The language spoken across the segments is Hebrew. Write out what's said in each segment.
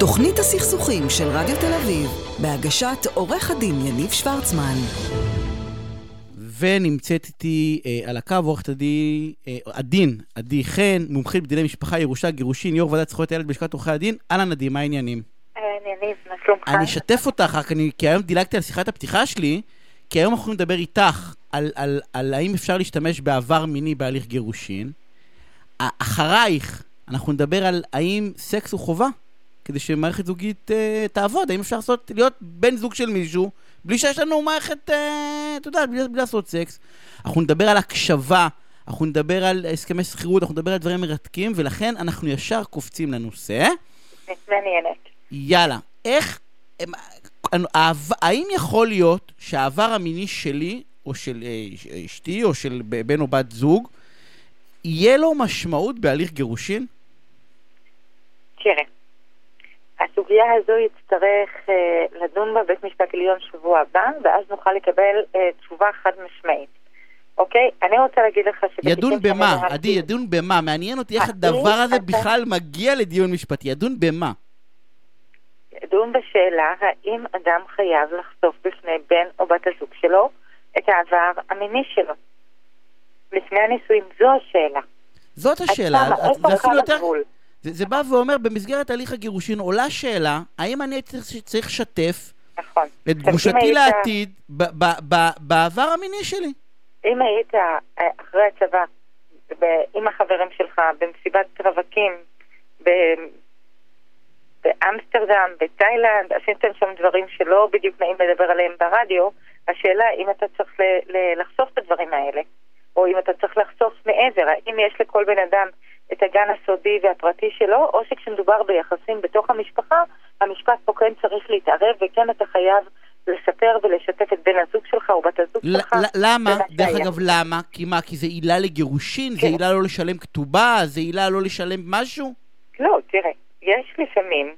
תוכנית הסכסוכים של רדיו תל אביב, בהגשת עורך הדין יניב שוורצמן. ונמצאת איתי אה, על הקו עורכת הדין, אה, הדין, עדי חן, מומחית בדיני משפחה, ירושה, גירושין, יו"ר ועדת זכויות הילד בלשכת עורכי הדין. אהלן עדי, מה העניינים? יניב, מה שלומך? אני אשתף אותך, רק אני, כי היום דילגתי על שיחת הפתיחה שלי, כי היום אנחנו נדבר איתך על, על, על האם אפשר להשתמש בעבר מיני בהליך גירושין. אחרייך, אנחנו נדבר על האם סקס הוא חובה, כדי שמערכת זוגית uh, תעבוד, האם אפשר לעשות, להיות בן זוג של מישהו, בלי שיש לנו מערכת, uh, אתה יודע, בלי, בלי לעשות סקס. אנחנו נדבר על הקשבה, אנחנו נדבר על הסכמי שכירות, אנחנו נדבר על דברים מרתקים, ולכן אנחנו ישר קופצים לנושא. מעניינת. יאללה, איך... האם יכול להיות שהעבר המיני שלי, או של אה, אש- אשתי, או של בן או בת זוג, יהיה לו משמעות בהליך גירושין? תראה, הסוגיה הזו יצטרך אה, לדון בה בית משפט עליון שבוע הבא, ואז נוכל לקבל אה, תשובה חד משמעית. אוקיי? אני רוצה להגיד לך שבתיקים ידון במה? עדי, ידון במה? מעניין אותי איך האם הדבר הזה אתה- בכלל מגיע לדיון משפטי. ידון במה? ידון בשאלה האם אדם חייב לחשוף בפני בן או בת הזוג שלו את העבר המיני שלו. לפני הנישואים, זו השאלה. זאת השאלה. זה אפילו יותר... הגבול? זה זה בא ואומר, במסגרת הליך הגירושין עולה שאלה, האם אני צריך- לשתף נכון. את גרושתי היית- לעתיד ב- ב- ב- בעבר המיני שלי? אם היית אה, אחרי הצבא עם החברים שלך במסיבת רווקים ב- באמסטרדם, בתאילנד, עשיתם שם דברים שלא בדיוק נעים לדבר עליהם ברדיו, השאלה אם אתה צריך ל- ל- לחשוף את הדברים האלה, או אם אתה צריך לחשוף מעבר, האם יש לכל בן אדם את הגן הסודי והפרטי שלו, או שכשמדובר ביחסים בתוך המשפחה, המשפט פה כן צריך להתערב, וכן אתה חייב לספר ולשתף את בן הזוג שלך או בת הזוג שלך. למה? דרך שהיה. אגב, למה? כי מה? כי זה עילה לגירושין? זה כן. עילה לא לשלם כתובה? זה עילה לא לשלם משהו? לא, תראה, יש לפעמים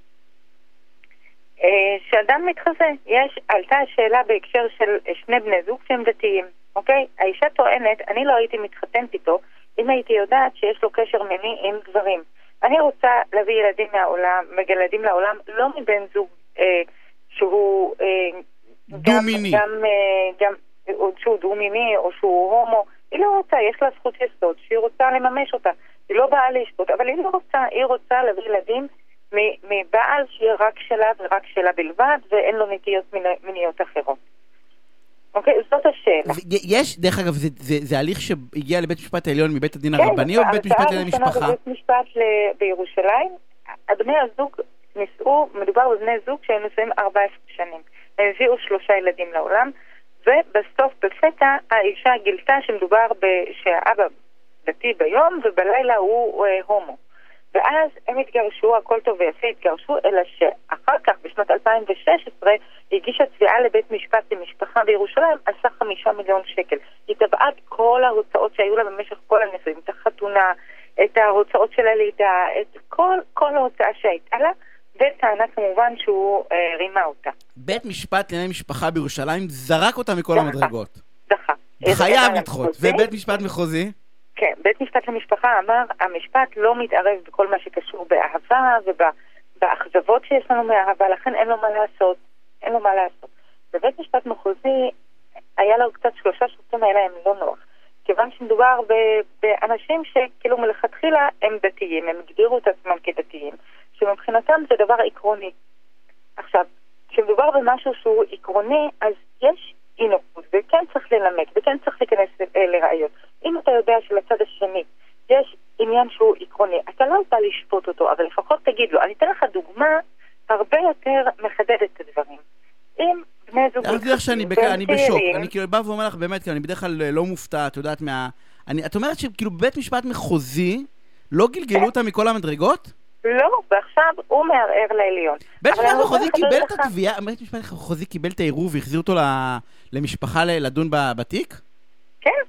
אה, שאדם מתחזה. יש, עלתה השאלה בהקשר של שני בני זוג שהם דתיים, אוקיי? האישה טוענת, אני לא הייתי מתחתנת איתו אם הייתי יודעת שיש לו קשר מיני עם גברים. אני רוצה להביא ילדים מהעולם, ילדים לעולם, לא מבן זוג אה, שהוא... אה, דו-מיני. גם, גם, אה, גם או שהוא דו-מיני או שהוא הומו. היא לא רוצה, יש לה זכות יסוד שהיא רוצה לממש אותה. היא לא באה לשפוט, אבל היא לא רוצה, היא רוצה להביא ילדים מבעל שיהיה רק שלה ורק שלה בלבד, ואין לו נטיות מיני- מיניות אחרות. אוקיי? זאת השאלה. יש, דרך אגב, זה- זה זה הליך שהגיע לבית המשפט העליון מבית הדין כן, הרבני או בבית משפט ההרצאה לענייני הראשונה משפחה? בבית משפט ל- בירושלים, בני הזוג נישאו, מדובר בבני זוג שהם נשואים 14 שנים. הם הביאו שלושה ילדים לעולם, ובסוף, בפתע, האישה גילתה שמדובר ב- שהאבא דתי ביום, ובלילה הוא אה, הומו. ואז הם התגרשו, הכל טוב ויפה, התגרשו, אלא שאחר כך, בשנת 2016, היא הגישה תביעה לבית משפט למשפחה בירושלים על סך חמישה מיליון שקל. היא תבעה את כל ההוצאות שהיו לה במשך כל הנישואים, את החתונה, את ההוצאות של הלידה, את כל, כל ההוצאה שהייתה לה, וטענה כמובן שהוא אה, רימה אותה. בית משפט לענייני משפחה בירושלים זרק אותה מכל דחה. המדרגות. דחה. חייב לדחות. ובית משפט מחוזי? כן, בית משפט למשפחה אמר, המשפט לא מתערב בכל מה שקשור באהבה ובאכזבות שיש לנו מאהבה, לכן אין לו מה לעשות. אין לו מה לעשות. בבית משפט מחוזי היה לו קצת שלושה שופטים האלה הם לא נוח. כיוון שמדובר באנשים שכאילו מלכתחילה הם דתיים, הם הגדירו את עצמם כדתיים, שמבחינתם זה דבר עקרוני. עכשיו, כשמדובר במשהו שהוא עקרוני, אז יש אי נוחות, וכן צריך ללמד, וכן צריך להיכנס ל- לראיות. אם אתה יודע שלצד השני יש עניין שהוא עקרוני, אתה לא בא לשפוט אותו, אבל לפחות תגיד לו. אני אתן לך דוגמה הרבה יותר מחדדת את הדברים. אם בני זוג... אני לך שאני בק- אני בשוק. אני כאילו בא ואומר לך באמת, כי אני בדרך כלל לא מופתע, את יודעת, מה... אני- את אומרת שכאילו בבית משפט מחוזי לא גלגלו אותה מכל המדרגות? לא, ועכשיו הוא מערער לעליון. בית משפט מחוזי קיבל את התביעה, בית משפט מחוזי קיבל את העירוב והחזיר אותו ל- למשפחה לדון בתיק? כן.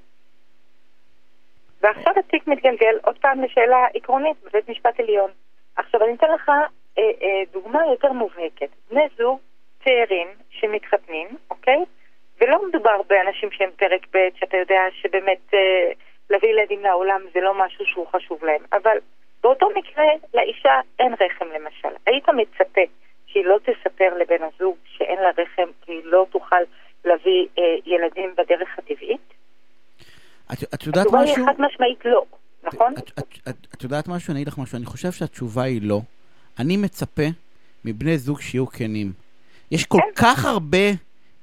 ועכשיו התיק מתגלגל עוד פעם לשאלה עקרונית בבית משפט עליון. עכשיו אני אתן לך אה, אה, דוגמה יותר מובהקת. בני זוג צעירים שמתחתנים, אוקיי? ולא מדובר באנשים שהם פרק ב', שאתה יודע שבאמת אה, להביא ילדים לעולם זה לא משהו שהוא חשוב להם. אבל באותו מקרה, לאישה אין רחם למשל. היית מצפה שהיא לא תספר לבן הזוג שאין לה רחם, כי היא לא תוכל להביא אה, ילדים בדרך הטבעית? את, את יודעת משהו? התשובה היא חד משמעית לא, נכון? את, את, את, את יודעת משהו? אני אגיד לך משהו. אני חושב שהתשובה היא לא. אני מצפה מבני זוג שיהיו כנים. יש כל כן? כך הרבה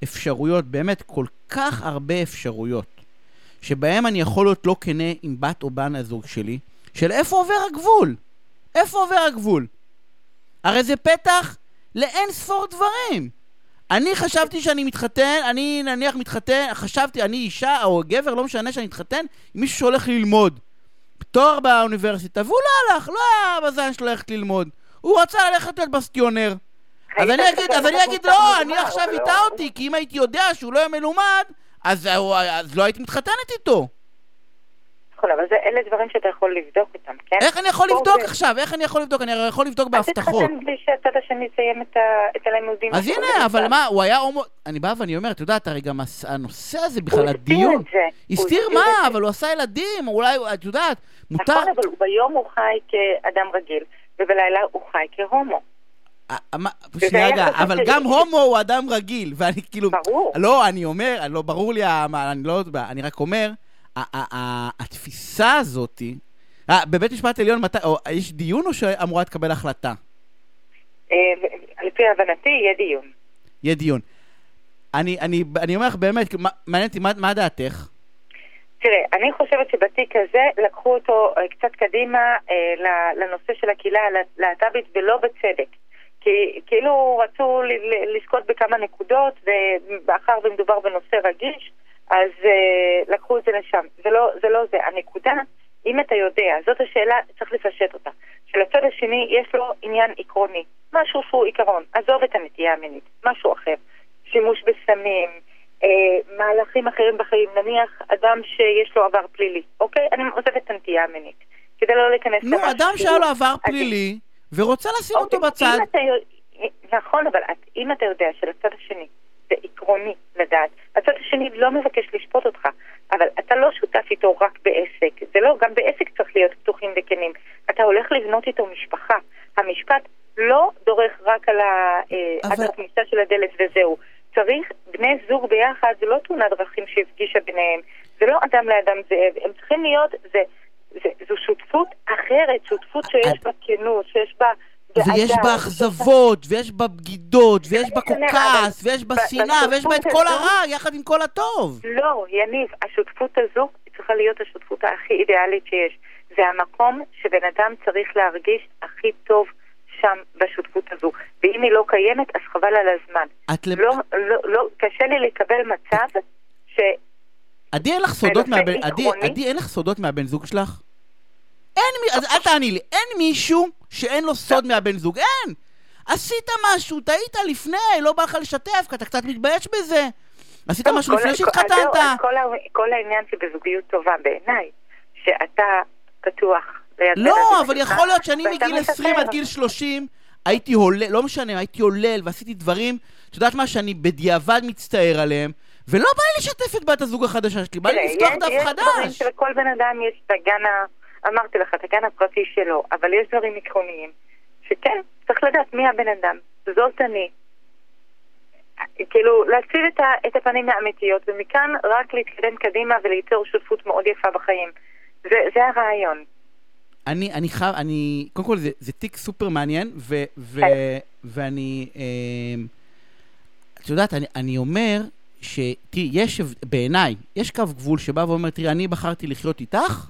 אפשרויות, באמת כל כך הרבה אפשרויות, שבהם אני יכול להיות לא כנה עם בת או בן הזוג שלי, של איפה עובר הגבול? איפה עובר הגבול? הרי זה פתח לאין ספור דברים. אני חשבתי שאני מתחתן, אני נניח מתחתן, חשבתי, אני אישה או גבר, לא משנה שאני מתחתן, עם מישהו שהולך ללמוד. תואר באוניברסיטה, והוא לא הלך, לא היה בזין שלו ללכת ללמוד. הוא רצה ללכת להיות בסטיונר. אז אני אגיד, אז אני אגיד, לא, אני עכשיו הטעה לא- אותי, כי אם הייתי יודע שהוא לא יהיה מלומד, אז לא הייתי מתחתנת איתו. נכון, אבל זה, אלה דברים שאתה יכול לבדוק אותם, כן? איך אני יכול לבדוק זה- עכשיו? איך אני יכול לבדוק? אני הרי יכול לבדוק בהבטחות. תתחתן בלי שהצד השני יסיים את ה- את הלימודים. אז. הנה, אבל מה, הוא היה הומו... אני בא ואני אומר, את יודעת, הרי גם הנושא הזה הוא בכלל, הסתיר הדיון... את זה. הוא הסתיר הסתיר מה? זה. אבל הוא עשה ילדים, אולי, את יודעת, מותר... נכון, אבל הוא ביום הוא חי כאדם רגיל, ובלילה הוא חי כהומו. אה, וזה שנייה רגע, אבל. גם הומו הוא אדם רגיל, ואני כאילו... ברור. לא, אני אומר, לא ברור לי, ה- מה, אני לא... אני רק אומר, התפיסה הזאתי... אה, בבית משפט עליון, יש דיון או שאמורה להתקבל החלטה? אה, לפי הבנתי יהיה דיון. יהיה דיון. אני, אני, אני אומר לך באמת, מעניין אותי, מה, מה דעתך? תראה, אני חושבת שבתיק הזה לקחו אותו אה, קצת קדימה אה, לנושא של הקהילה הלהט"בית ולא בצדק. כי כאילו רצו לזכות בכמה נקודות, ומאחר ומדובר בנושא רגיש, אז אה, לקחו את זה לשם. זה לא זה. לא זה. הנקודה, אם אתה יודע, זאת השאלה, צריך לפשט אותה. שלצד השני יש לו עניין עקרוני, משהו שהוא עיקרון, עזוב את הנטייה המינית, משהו אחר. שימוש בסמים, אה, מהלכים אחרים בחיים, נניח אדם שיש לו עבר פלילי, אוקיי? אני עוזבת את הנטייה המינית, כדי לא להיכנס נו, למשהו אדם שהיה לו עבר. פלילי, ורוצה לשים אותו אוקיי, בצד. אתה, יודע- נכון, אבל את- אם אתה יודע שלצד השני זה עקרוני לדעת, הצד השני לא מבקש לשפוט אותך, אבל אתה לא שותף איתו רק בעסק, זה לא, גם בעסק צריך להיות פתוחים וכנים. אתה הולך לבנות איתו משפחה. המשפט לא דורך רק על ה- אה, עד אבל- הכניסה של הדלת וזהו. צריך בני זוג ביחד, זה לא תאונת דרכים שהפגישה ביניהם, זה לא אדם לאדם זאב, הם צריכים להיות, זה, זה, זו שותפות אחרת, שותפות שיש בה כנות, שיש בה... ויש בה אכזבות, ויש בה בגידות, ויש בה כעס, ויש בה שנאה, ויש בה את כל הרע יחד עם כל הטוב. לא, יניב, השותפות הזו צריכה להיות השותפות הכי אידיאלית שיש. זה המקום שבן אדם צריך להרגיש הכי טוב שם בשותפות הזו. ואם היא לא קיימת, אז חבל על הזמן. את לא, לא, לא, קשה לי לקבל מצב ש... עדי, אין לך סודות מהבן זוג שלך? אין מי... אז אל תעני לי. אין מישהו שאין לו סוד מהבן זוג. אין! עשית משהו, טעית לפני, לא בא לך לשתף, כי אתה קצת מתבייש בזה. עשית טוב, משהו כל לפני שהתחתנת. אז כל, כל העניין שבזוגיות טובה בעיניי, שאתה פתוח לא, אבל יכול להיות שאני מגיל 20 מספר. עד גיל 30 הייתי הולל, לא משנה, הייתי הולל ועשיתי דברים, את יודעת מה, שאני בדיעבד מצטער עליהם, ולא בא לי לשתף את בת הזוג החדשה שלי, בא לי לפתוח דף יש דברים חדש. שלכל בן אדם יש את הגן ה... אמרתי לך, את הגן הפרטי שלו, אבל יש דברים עקרוניים, שכן, צריך לדעת מי הבן אדם. זאת אני. כאילו, להציב את, ה, את הפנים האמיתיות, ומכאן רק להתקדם קדימה וליצור שותפות מאוד יפה בחיים. זה, זה הרעיון. אני, אני חייב, אני, קודם כל זה, זה תיק סופר מעניין, ו, ו, כן. ואני, אמ, את יודעת, אני, אני אומר, שתראי, יש, בעיניי, יש קו גבול שבא ואומר, תראי, אני בחרתי לחיות איתך,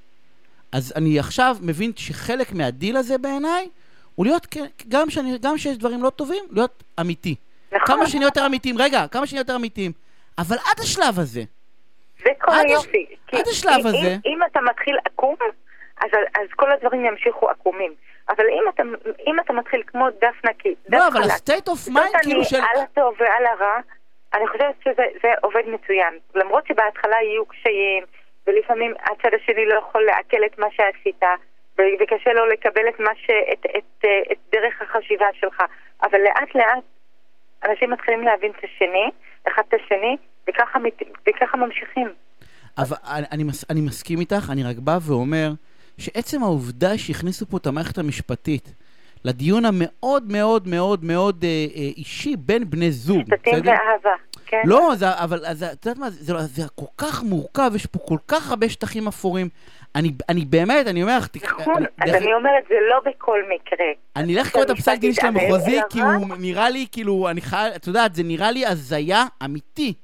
אז אני עכשיו מבין שחלק מהדיל הזה בעיניי, הוא להיות, גם שאני, גם שיש דברים לא טובים, להיות אמיתי. נכון. כמה שנהיה יותר אמיתיים, רגע, כמה שנהיה יותר אמיתיים. אבל עד השלב הזה, זה כל עד הש- היופי. כי- עד השלב כי הזה- אם, אם אתה מתחיל עקום, אז, אז כל הדברים ימשיכו עקומים. אבל אם אתה, אם אתה מתחיל כמו דף נקי, דף לא, אבל חלק, ה-state of mind, כאילו של... על הטוב ועל הרע, אני חושבת שזה זה עובד מצוין. למרות שבהתחלה יהיו קשיים, ולפעמים הצד השני לא יכול לעכל את מה שעשית, וקשה לו לקבל את, ש, את, את, את, את דרך החשיבה שלך. אבל לאט לאט אנשים מתחילים להבין את השני, אחד את השני, וככה, מת, וככה ממשיכים. אבל אני, אני, מס, אני מסכים איתך, אני רק בא ואומר שעצם העובדה שהכניסו פה את המערכת המשפטית לדיון המאוד מאוד מאוד מאוד אה, אה, אישי בין בני זוג, משפטים ואהבה. כן. לא, זה, אבל אז, את יודעת מה, זה, זה, זה כל כך מורכב, יש פה כל כך הרבה שטחים אפורים. אני, אני באמת, אני אומר לך, תק- נכון, אני- אז דרך- אני אומרת, זה לא בכל מקרה. אני אלך לקרוא את הפסק דין של המחוזי, כי הוא נראה לי, כאילו, אני חייב, את יודעת, זה נראה לי הזיה אמיתי.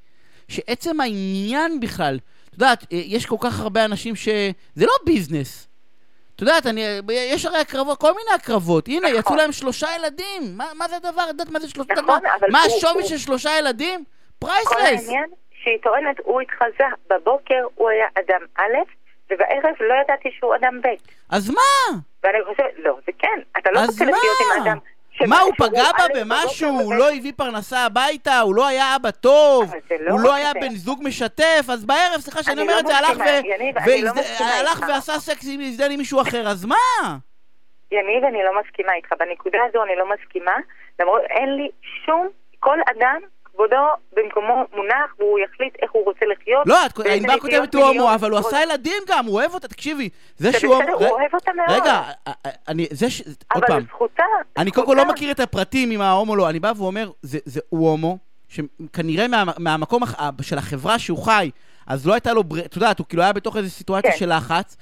שעצם העניין בכלל, את יודעת, אה, יש כל כך הרבה אנשים ש... זה לא ביזנס. את יודעת, אני, יש הרי הקרבות, כל מיני הקרבות. הנה, נכון. יצאו להם שלושה ילדים. מה, מה זה הדבר? את יודעת מה זה שלושה? נכון, מה, מה השווי הוא- של שלושה ילדים? כל priceless. העניין שהיא טוענת, הוא התחזה, בבוקר הוא היה אדם א', ובערב לא ידעתי שהוא אדם ב'. אז מה? ואני חושבת, לא, זה כן, אתה לא רוצה לחיות עם? אדם... מה, הוא פגע בה במשהו? הוא. לא הביא פרנסה הביתה? הוא לא היה אבא טוב? לא הוא לא היה. בן זוג משתף? אז בערב, סליחה שאני אני אומר לא זה, הלך לא. ועשה סקס עם הזדן עם מישהו אחר, אז מה? יניב, אני לא מסכימה איתך. בנקודה הזו אני לא מסכימה, למרות אין לי שום... כל אדם, כבודו במקומו מונח, והוא יחליט איך הוא רוצה לחיות. לא, את- ענבר כותבת הוא הומו, אבל הוא עשה ילדים גם, הוא אוהב אותה, תקשיבי. זה שהוא... בסדר, הוא אוהב אותה מאוד. רגע, אה, אה, אני... זה ש... עוד אבל פעם. זכותה. אני קודם כל לא. מכיר את הפרטים אם ההומו לא, אני בא ואומר, זה, הוא הומו, שכנראה מה, מהמקום של החברה שהוא חי, אז לא הייתה לו, בר- את יודעת, הוא כאילו היה בתוך איזו סיטואציה כן. של לחץ,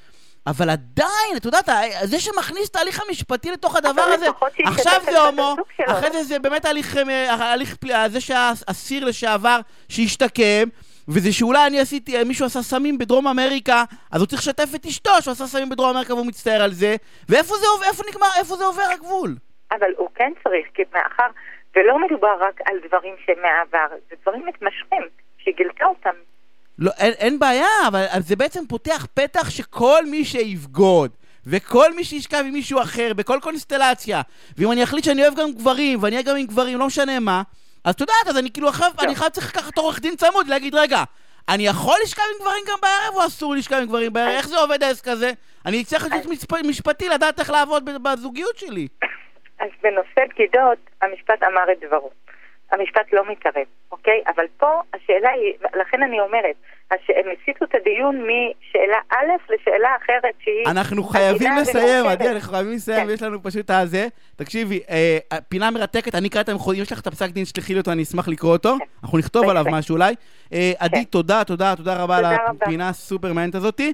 אבל עדיין, את יודעת, זה שמכניס את ההליך המשפטי לתוך הדבר הזה, עכשיו זה הומו. אחרי זה זה באמת הליך, אה, הליך פל- זה שהאסיר לשעבר שהשתקם, וזה שאולי אני עשיתי, מישהו עשה סמים בדרום אמריקה, אז הוא צריך לשתף את אשתו שהוא עשה סמים בדרום אמריקה והוא מצטער על זה, ואיפה זה, איפה נגמר, איפה זה עובר הגבול? אבל הוא כן צריך, כי מאחר, ולא מדובר רק על דברים שהם מהעבר, זה דברים מתמשכים, שהיא גילתה אותם. לא, אין, אין בעיה, אבל זה בעצם פותח פתח שכל מי שיבגוד, וכל מי שישכב עם מישהו אחר, בכל קונסטלציה, ואם אני אחליט שאני אוהב גם גברים, ואני אהיה גם עם גברים, לא משנה מה, אז את יודעת, אז אני כאילו עכשיו, אני חייב צריך לקחת עורך דין צמוד, להגיד, רגע, אני יכול לשכב עם גברים גם בערב, או אסור לשכב עם גברים בערב? איך זה עובד העסק הזה? אני צריך להיות משפ- משפטי, לדעת איך לעבוד בזוגיות שלי. אז בנושא בגידות, המשפט אמר את דברו. המשפט לא מתערב, אוקיי? אבל פה השאלה היא, לכן אני אומרת, הש- הם הסיטו את הדיון משאלה א' לשאלה אחרת שהיא... אנחנו חייבים לסיים. עדי, אנחנו חייבים לסיים, כן. יש לנו פשוט את הזה. תקשיבי, אה, פינה מרתקת, אני אקרא את המחוזים, יש לך את הפסק דין, שתלכי לי אותו, אני אשמח לקרוא אותו. אנחנו נכתוב עליו. משהו אולי. אה, עדי, כן. תודה, תודה, תודה רבה על. הפינה הסופר מעניינת הזאתי.